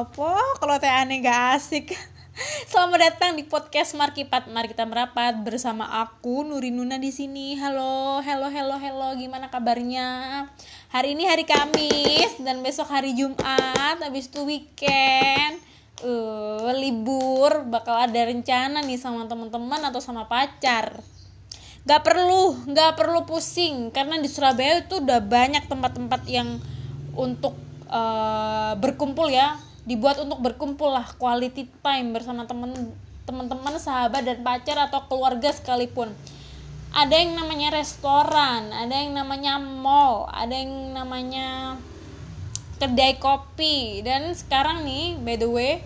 apa kalau teh aneh gak asik Selamat datang di podcast Markipat. Mari kita merapat bersama aku Nuri Nuna di sini. Halo, halo, halo, halo. Gimana kabarnya? Hari ini hari Kamis dan besok hari Jumat. Habis itu weekend. Uh, libur bakal ada rencana nih sama teman-teman atau sama pacar. Gak perlu, gak perlu pusing karena di Surabaya itu udah banyak tempat-tempat yang untuk uh, berkumpul ya dibuat untuk berkumpul lah quality time bersama temen teman-teman sahabat dan pacar atau keluarga sekalipun. Ada yang namanya restoran ada yang namanya mall ada yang namanya kedai kopi. Dan sekarang nih by the way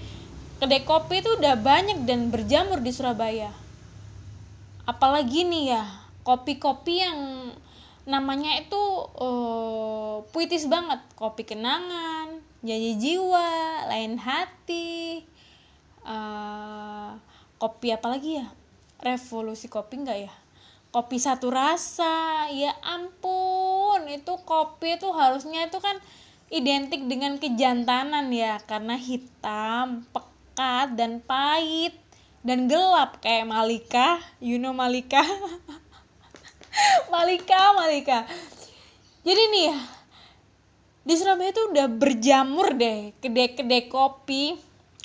kedai kopi itu udah banyak dan berjamur di Surabaya. Apalagi nih ya kopi-kopi yang namanya itu uh, puitis banget. Kopi kenangan janji jiwa lain hati uh, kopi apa lagi ya? Revolusi kopi enggak ya? Kopi satu rasa ya ampun itu kopi itu harusnya itu kan identik dengan kejantanan ya karena hitam pekat dan pahit dan gelap kayak Malika you know Malika? Malika Malika. Jadi nih di Surabaya tuh udah berjamur deh kedai-kedai kopi.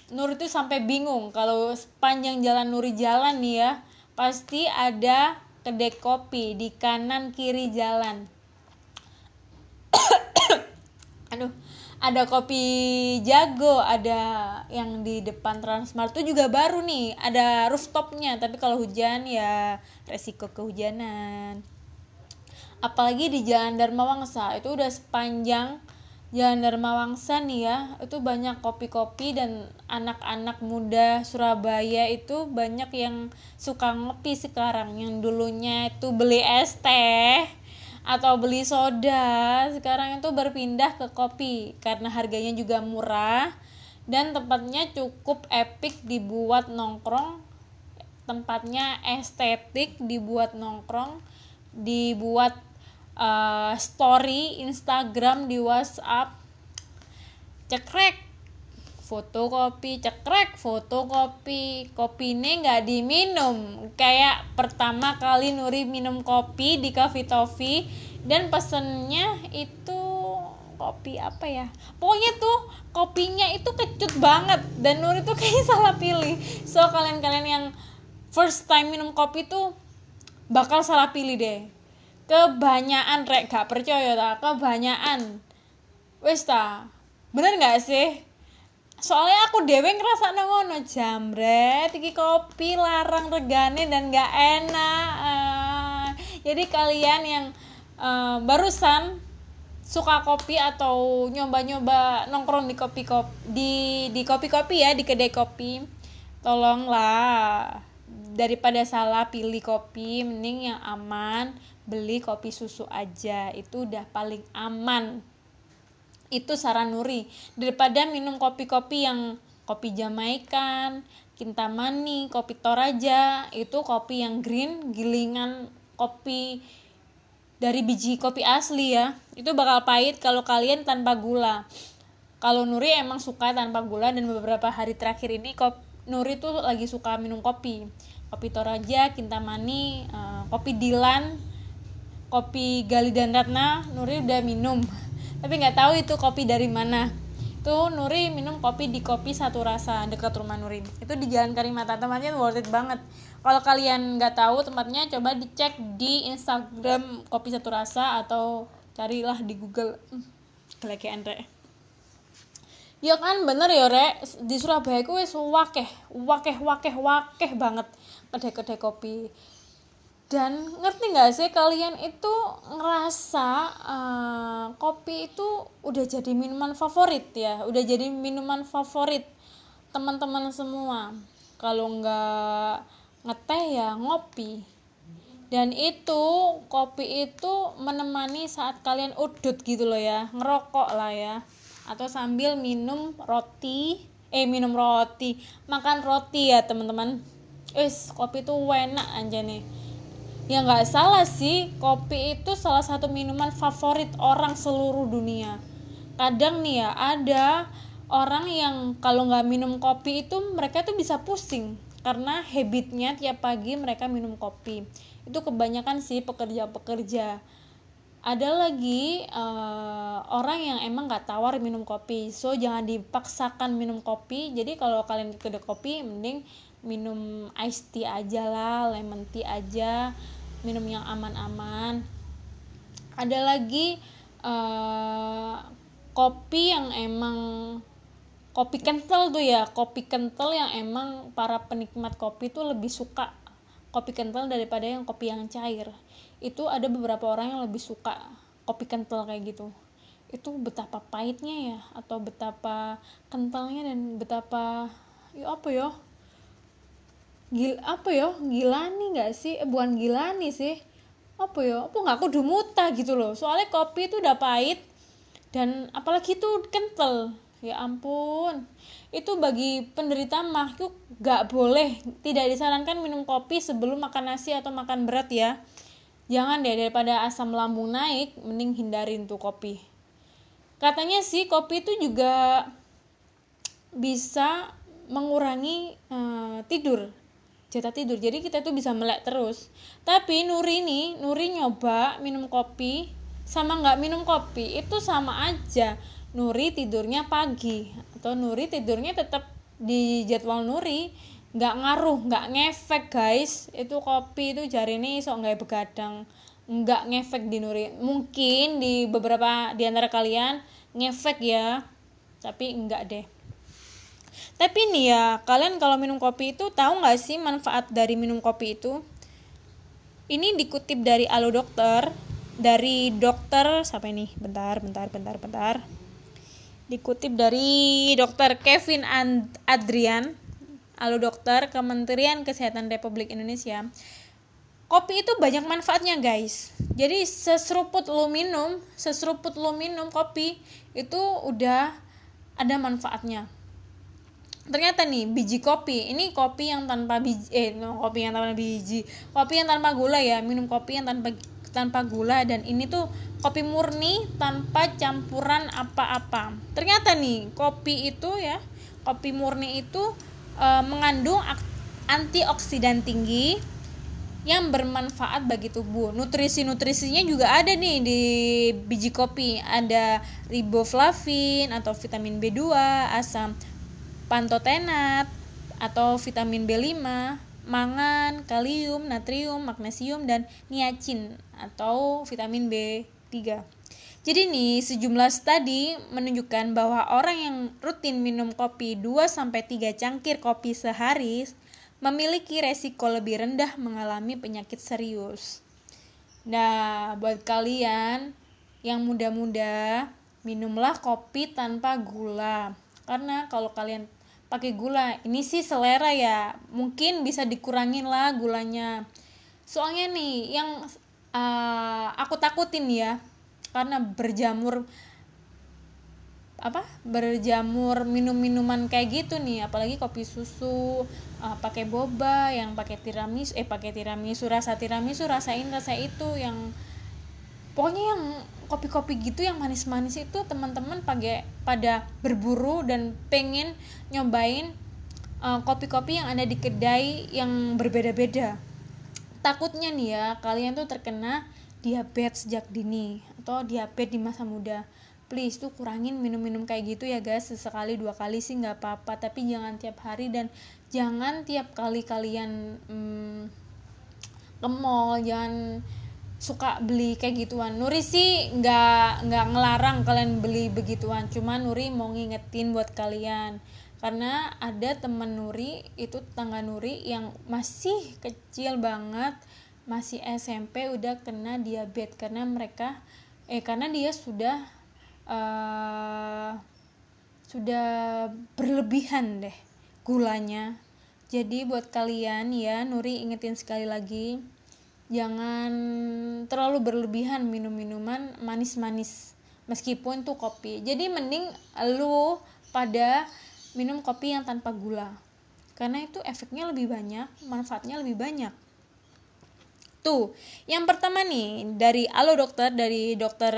Nur itu sampai bingung kalau sepanjang jalan Nuri jalan nih ya pasti ada kedai kopi di kanan kiri jalan. Aduh ada kopi jago ada yang di depan Transmart itu juga baru nih ada rooftopnya. Tapi kalau hujan ya resiko kehujanan apalagi di Jalan Dharma Wangsa itu udah sepanjang Jalan Dharma Wangsa nih ya itu banyak kopi-kopi dan anak-anak muda Surabaya itu banyak yang suka ngopi sekarang. Yang dulunya itu beli es teh atau beli soda sekarang itu berpindah ke kopi karena harganya juga murah dan tempatnya cukup epic dibuat nongkrong. Tempatnya estetik dibuat nongkrong dibuat uh, story Instagram di WhatsApp. Cekrek. Fotokopi cekrek. Fotokopi. Kopi ini nggak diminum. Kayak pertama kali Nuri minum kopi di Cafe Toffee. Dan pesennya itu kopi apa ya? Pokoknya tuh kopinya itu kecut banget. Dan Nuri tuh kayak salah pilih. So kalian-kalian yang first time minum kopi tuh bakal salah pilih deh kebanyakan rek gak percaya tak kebanyakan. Wes ta? Bener nggak sih? Soalnya aku dewe ngerasa ngono jambret iki kopi larang regane dan gak enak. Uh, jadi kalian yang uh, barusan suka kopi atau nyoba-nyoba nongkrong di kopi kopi di di kopi kopi ya di kedai kopi tolonglah daripada salah pilih kopi mending yang aman beli kopi susu aja. Itu udah paling aman. Itu saran Nuri. Daripada minum kopi-kopi yang kopi Jamaikan, Kintamani, kopi Toraja itu kopi yang green, gilingan kopi dari biji kopi asli ya. Itu bakal pahit kalau kalian tanpa gula. Kalau Nuri emang suka tanpa gula dan beberapa hari terakhir ini kopi, Nuri tuh lagi suka minum kopi kopi Toraja, Kintamani, uh, kopi Dilan, kopi Gali dan Ratna Nuri udah minum. Tapi nggak tahu itu kopi dari mana. Itu Nuri minum kopi di kopi satu rasa dekat rumah Nuri. Itu di Jalan Karimata tempatnya worth it banget. Kalau kalian nggak tahu tempatnya coba dicek di Instagram kopi satu rasa atau carilah di Google. Kelekean rek ya kan? Bener ya rek di Surabaya ku wis wakeh wakeh wakeh wakeh banget kedai-kedai kopi. Dan ngerti nggak sih kalian itu ngerasa uh, kopi itu udah jadi minuman favorit ya? Udah jadi minuman favorit teman-teman semua. Kalau nggak ngeteh ya ngopi. Dan itu kopi itu menemani saat kalian udut gitu loh ya. Ngerokok lah ya. Atau sambil minum roti. Eh minum roti. Makan roti ya teman-teman Wis kopi itu enak aja nih ya nggak salah sih kopi itu salah satu minuman favorit orang seluruh dunia. Kadang nih ya ada orang yang kalau nggak minum kopi itu mereka tuh bisa pusing karena habitnya tiap pagi mereka minum kopi. Itu kebanyakan sih pekerja-pekerja. Ada lagi uh, orang yang emang nggak tawar minum kopi. So jangan dipaksakan minum kopi. Jadi kalau kalian ke kedai kopi mending minum ice tea aja lah lemon tea aja minum yang aman-aman. Ada lagi uh, kopi yang emang kopi kental tuh ya kopi kental yang emang para penikmat kopi tuh lebih suka kopi kental daripada yang kopi yang cair. Itu ada beberapa orang yang lebih suka kopi kental kayak gitu. Itu betapa pahitnya ya atau betapa kentalnya dan betapa ya apa ya gil apa ya? Gilani nggak sih? Eh, bukan gilani sih. Apa ya? Apa nggak aku dumuta gitu loh. Soalnya kopi itu udah pahit dan apalagi itu kental. Ya ampun. Itu bagi penderita mah itu gak boleh. Tidak disarankan minum kopi sebelum makan nasi atau makan berat ya. Jangan deh daripada asam lambung naik mending hindarin tuh kopi. Katanya sih kopi itu juga bisa mengurangi uh, tidur jatah tidur. Jadi kita tuh bisa melek terus. Tapi Nuri nih Nuri nyoba minum kopi sama nggak minum kopi itu sama aja. Nuri tidurnya pagi atau Nuri tidurnya tetap di jadwal Nuri. Nggak ngaruh nggak ngefek guys. Itu kopi itu jari ini sok nggak begadang. Nggak ngefek di nuri. Mungkin di beberapa di antara kalian ngefek ya. Tapi enggak deh tapi nih ya kalian kalau minum kopi itu tahu nggak sih manfaat dari minum kopi itu ini dikutip dari Alo Dokter dari dokter siapa ini bentar bentar bentar bentar dikutip dari dokter Kevin Adrian Halo dokter, Kementerian Kesehatan Republik Indonesia. Kopi itu banyak manfaatnya guys. Jadi seseruput lo minum, seseruput lo minum kopi itu udah ada manfaatnya. Ternyata nih biji kopi, ini kopi yang tanpa biji, eh kopi yang tanpa biji, kopi yang tanpa gula ya, minum kopi yang tanpa tanpa gula dan ini tuh kopi murni tanpa campuran apa-apa. Ternyata nih kopi itu ya, kopi murni itu e, mengandung antioksidan tinggi yang bermanfaat bagi tubuh. Nutrisi-nutrisinya juga ada nih di biji kopi. Ada riboflavin atau vitamin B2, asam pantotenat atau vitamin B5, mangan, kalium, natrium, magnesium dan niacin atau vitamin B3. Jadi nih, sejumlah studi menunjukkan bahwa orang yang rutin minum kopi 2-3 cangkir kopi sehari memiliki resiko lebih rendah mengalami penyakit serius. Nah, buat kalian yang muda-muda, minumlah kopi tanpa gula. Karena kalau kalian pakai gula, ini sih selera ya. Mungkin bisa dikurangin lah gulanya. Soalnya nih, yang uh, aku takutin ya, karena berjamur apa berjamur minum-minuman kayak gitu nih apalagi kopi susu uh, pakai boba yang pakai tiramisu eh pakai tiramisu rasa tiramisu rasain rasa itu yang pokoknya yang kopi-kopi gitu yang manis-manis itu teman-teman pakai pada berburu dan pengen nyobain uh, kopi-kopi yang ada di kedai yang berbeda-beda. Takutnya nih ya kalian tuh terkena diabetes sejak dini atau diabetes di masa muda. Please tuh kurangin minum-minum kayak gitu ya guys. Sesekali dua kali sih nggak apa-apa. Tapi jangan tiap hari dan jangan tiap kali kalian hmm, ke mall jangan suka beli kayak gituan. Nuri sih nggak nggak ngelarang kalian beli begituan. Cuma Nuri mau ngingetin buat kalian. Karena ada teman Nuri itu tetangga Nuri yang masih kecil banget masih SMP udah kena diabetes. Karena mereka eh karena dia sudah uh, sudah berlebihan deh gulanya. Jadi buat kalian ya Nuri ingetin sekali lagi jangan terlalu berlebihan minum minuman manis-manis meskipun tuh kopi jadi mending lu pada minum kopi yang tanpa gula karena itu efeknya lebih banyak manfaatnya lebih banyak Tuh, yang pertama nih dari Halo Dokter dari Dokter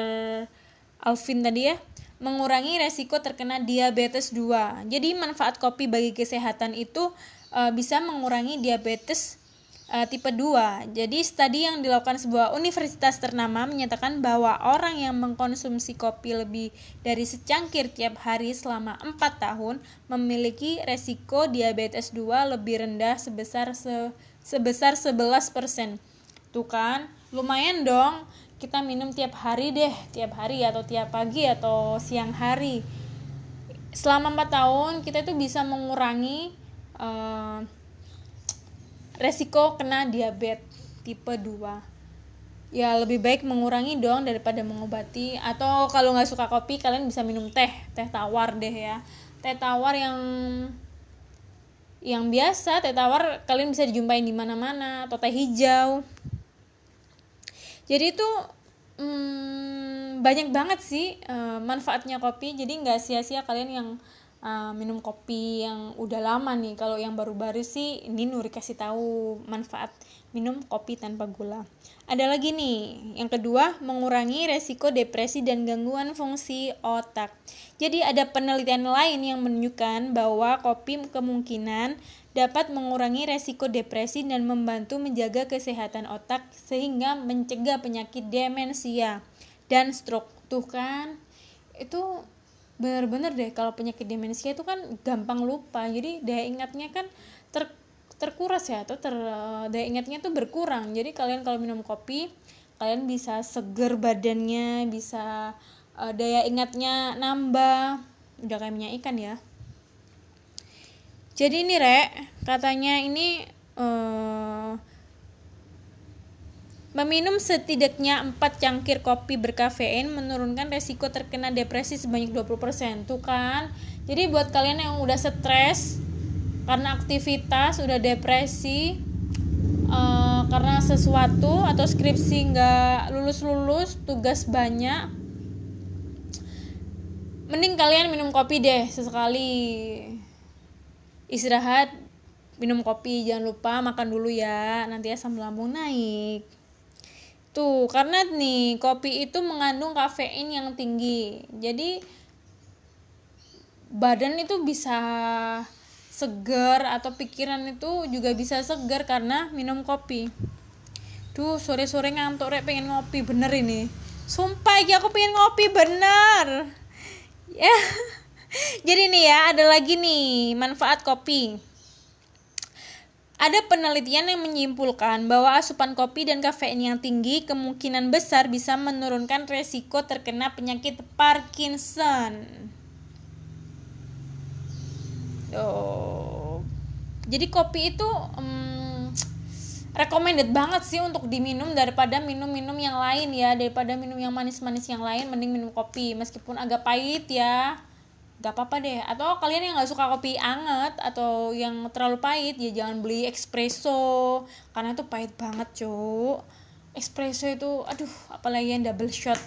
Alvin tadi ya. mengurangi resiko terkena diabetes 2. Jadi manfaat kopi bagi kesehatan itu uh, bisa mengurangi diabetes uh, tipe 2. Jadi studi yang dilakukan sebuah universitas ternama menyatakan bahwa orang yang mengkonsumsi kopi lebih dari secangkir tiap hari selama 4 tahun memiliki resiko diabetes 2 lebih rendah sebesar se sebesar 11%. Tuh kan, lumayan dong kita minum tiap hari deh tiap hari atau tiap pagi atau siang hari selama 4 tahun kita itu bisa mengurangi uh, resiko kena diabetes tipe 2 ya lebih baik mengurangi dong daripada mengobati. Atau kalau nggak suka kopi kalian bisa minum teh teh tawar deh ya. Teh tawar yang yang biasa teh tawar kalian bisa dijumpain di mana-mana atau teh hijau. Jadi itu hmm, banyak banget sih uh, manfaatnya kopi. Jadi nggak sia-sia kalian yang uh, minum kopi yang udah lama nih. Kalau yang baru-baru sih ini Nuri kasih tahu manfaat minum kopi tanpa gula. Ada lagi nih. Yang kedua mengurangi resiko depresi dan gangguan fungsi otak. Jadi ada penelitian lain yang menunjukkan bahwa kopi kemungkinan dapat mengurangi resiko depresi dan membantu menjaga kesehatan otak sehingga mencegah penyakit demensia dan stroke. Tuh kan, itu benar-benar deh kalau penyakit demensia itu kan gampang lupa. Jadi daya ingatnya kan ter terkuras ya atau ter daya ingatnya tuh berkurang. Jadi kalian kalau minum kopi, kalian bisa seger badannya, bisa uh, daya ingatnya nambah. Udah kayak minyak ikan ya jadi ini rek katanya ini uh, Meminum setidaknya 4 cangkir kopi berkafein menurunkan resiko terkena depresi sebanyak 20%. Tuh kan. Jadi buat kalian yang udah stres karena aktivitas, udah depresi, uh, karena sesuatu atau skripsi nggak lulus-lulus, tugas banyak, mending kalian minum kopi deh sesekali istirahat minum kopi jangan lupa makan dulu ya nanti asam lambung naik tuh karena nih kopi itu mengandung kafein yang tinggi. Jadi badan itu bisa segar atau pikiran itu juga bisa segar karena minum kopi. Tuh sore-sore ngantuk rek pengen ngopi. Bener ini. Sumpah ya aku pengen ngopi bener. Ya. Jadi nih ya, ada lagi nih manfaat kopi. Ada penelitian yang menyimpulkan bahwa asupan kopi dan kafein yang tinggi kemungkinan besar bisa menurunkan resiko terkena penyakit Parkinson. Oh. Jadi kopi itu um, recommended banget sih untuk diminum daripada minum-minum yang lain ya, daripada minum yang manis-manis yang lain mending minum kopi meskipun agak pahit ya gak apa-apa deh. Atau kalian yang nggak suka kopi anget atau yang terlalu pahit ya jangan beli espresso. Karena itu pahit banget cuk. Espresso itu aduh apalagi yang double shot.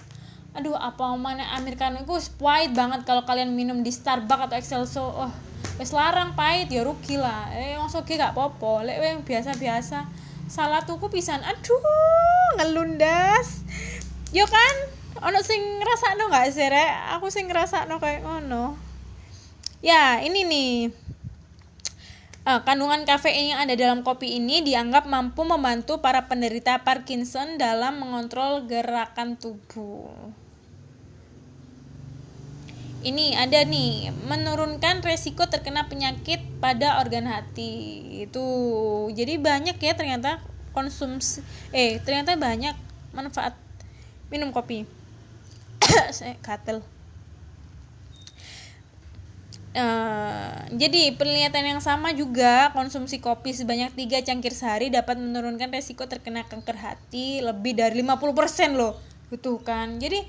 Aduh apa mana americano? Itu pahit banget kalau kalian minum di Starbucks atau Excelso. Oh wes larang pahit ya rugi lah. Eh masuk gak popo lek biasa-biasa. Salah tuku pisan. Aduh ngelundas. Yo kan ono sing ngerasa no gak sih rek? Aku sing ngerasa no kayak ngono ya ini nih. Uh, kandungan kafein yang ada dalam kopi ini dianggap mampu membantu para penderita Parkinson dalam mengontrol gerakan tubuh. Ini ada nih menurunkan resiko terkena penyakit pada organ hati. Itu jadi banyak ya ternyata konsumsi eh ternyata banyak manfaat minum kopi. Saya katel Uh, jadi penelitian yang sama juga konsumsi kopi sebanyak 3 cangkir sehari dapat menurunkan resiko terkena kanker hati lebih dari 50% loh. Gitu kan? Jadi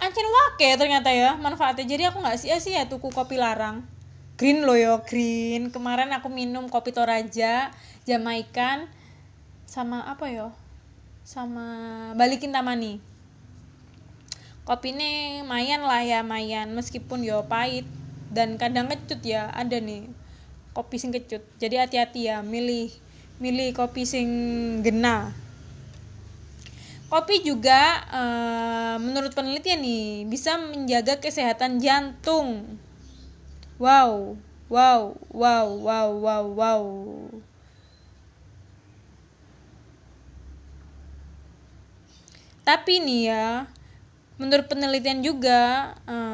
ancen wake ternyata ya manfaatnya. Jadi aku nggak sia-sia tuku kopi larang. Green loh yo green. Kemarin aku minum kopi toraja jamaikan sama apa yo? Sama balikin tamani. Kopi ini mayan lah ya mayan meskipun yo pahit dan kadang kecut ya ada nih kopi sing kecut. Jadi hati-hati ya milih milih kopi sing gena. Kopi juga uh, menurut penelitian nih bisa menjaga kesehatan jantung. Wow wow wow wow wow wow. Tapi nih ya menurut penelitian juga uh,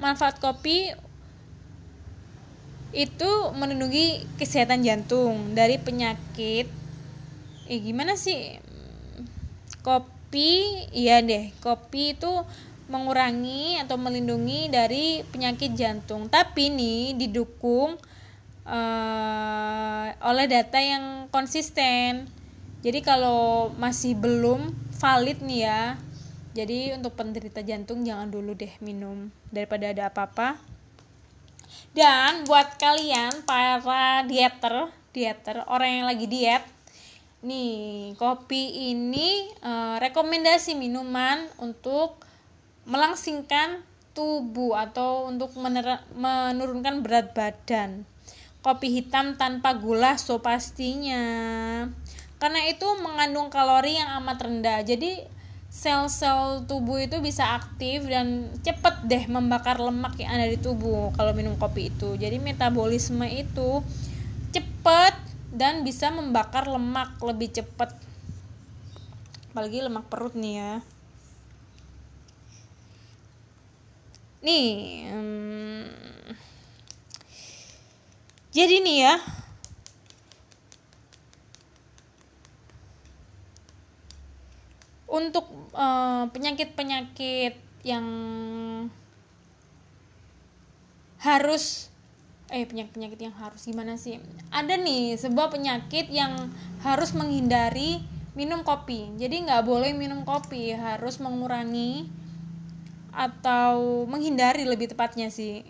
manfaat kopi itu melindungi kesehatan jantung dari penyakit. Eh gimana sih? Kopi iya deh. Kopi itu mengurangi atau melindungi dari penyakit jantung. Tapi nih didukung uh, oleh data yang konsisten. Jadi kalau masih belum valid nih ya jadi untuk penderita jantung jangan dulu deh minum daripada ada apa-apa dan buat kalian para dieter, dieter orang yang lagi diet, nih kopi ini uh, rekomendasi minuman untuk melangsingkan tubuh atau untuk menurunkan berat badan. Kopi hitam tanpa gula so pastinya. Karena itu mengandung kalori yang amat rendah. Jadi sel-sel tubuh itu bisa aktif dan cepet deh membakar lemak yang ada di tubuh kalau minum kopi itu. Jadi metabolisme itu cepet dan bisa membakar lemak lebih cepet. Apalagi lemak perut nih ya. Nih hmm, jadi nih ya untuk eh, penyakit-penyakit uh, yang harus eh penyakit-penyakit yang harus gimana sih? Ada nih sebuah penyakit yang harus menghindari minum kopi. Jadi nggak boleh minum kopi harus mengurangi atau menghindari lebih tepatnya sih.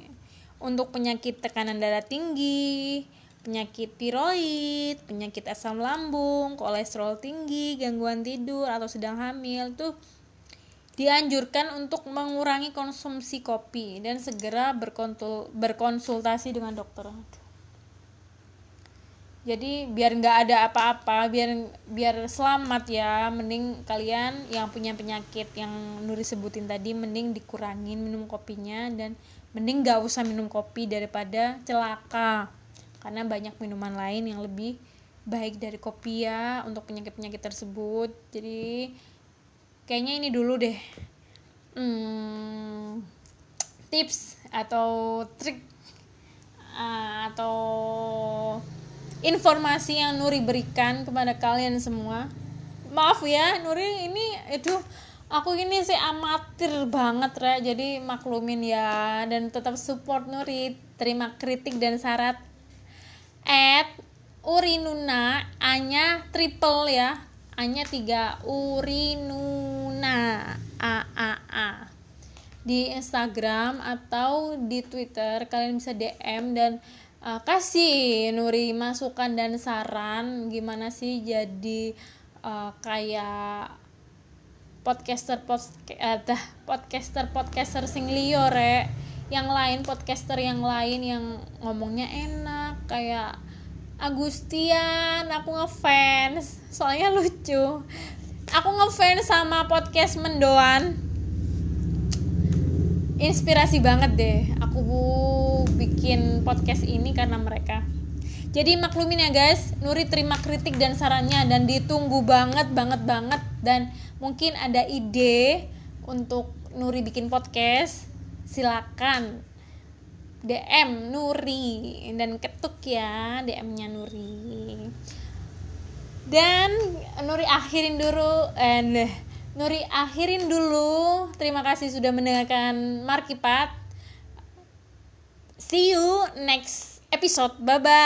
Untuk penyakit tekanan darah tinggi penyakit tiroid, penyakit asam lambung, kolesterol tinggi, gangguan tidur atau sedang hamil tuh dianjurkan untuk mengurangi konsumsi kopi dan segera berkonsultasi dengan dokter. Jadi biar nggak ada apa-apa, biar biar selamat ya, mending kalian yang punya penyakit yang Nuri sebutin tadi, mending dikurangin minum kopinya dan mending nggak usah minum kopi daripada celaka karena banyak minuman lain yang lebih baik dari kopi ya untuk penyakit-penyakit tersebut. Jadi kayaknya ini dulu deh. Hmm, tips atau trik uh, atau informasi yang Nuri berikan kepada kalian semua. Maaf ya Nuri ini itu aku ini sih amatir banget ya jadi maklumin ya dan tetap support Nuri. Terima kritik dan syarat at urinuna anya triple ya. Anya tiga. Urinuna. A a a. Di Instagram atau di Twitter kalian bisa DM dan uh, kasih Nuri masukan dan saran gimana sih jadi uh, kayak podcaster podcaster uh, podcaster podcaster sing liore re yang lain podcaster yang lain yang ngomongnya enak kayak Agustian aku ngefans. Soalnya lucu. Aku ngefans sama podcast Mendoan. Inspirasi banget deh. Aku bikin podcast ini karena mereka. Jadi maklumin ya guys. Nuri terima kritik dan sarannya dan ditunggu banget banget banget. Dan mungkin ada ide untuk Nuri bikin podcast silakan DM Nuri. Dan ketuk ya DM-nya Nuri. Dan Nuri akhirin dulu eh Nuri akhirin dulu. Terima kasih sudah mendengarkan Markipat. See you next episode. Bye bye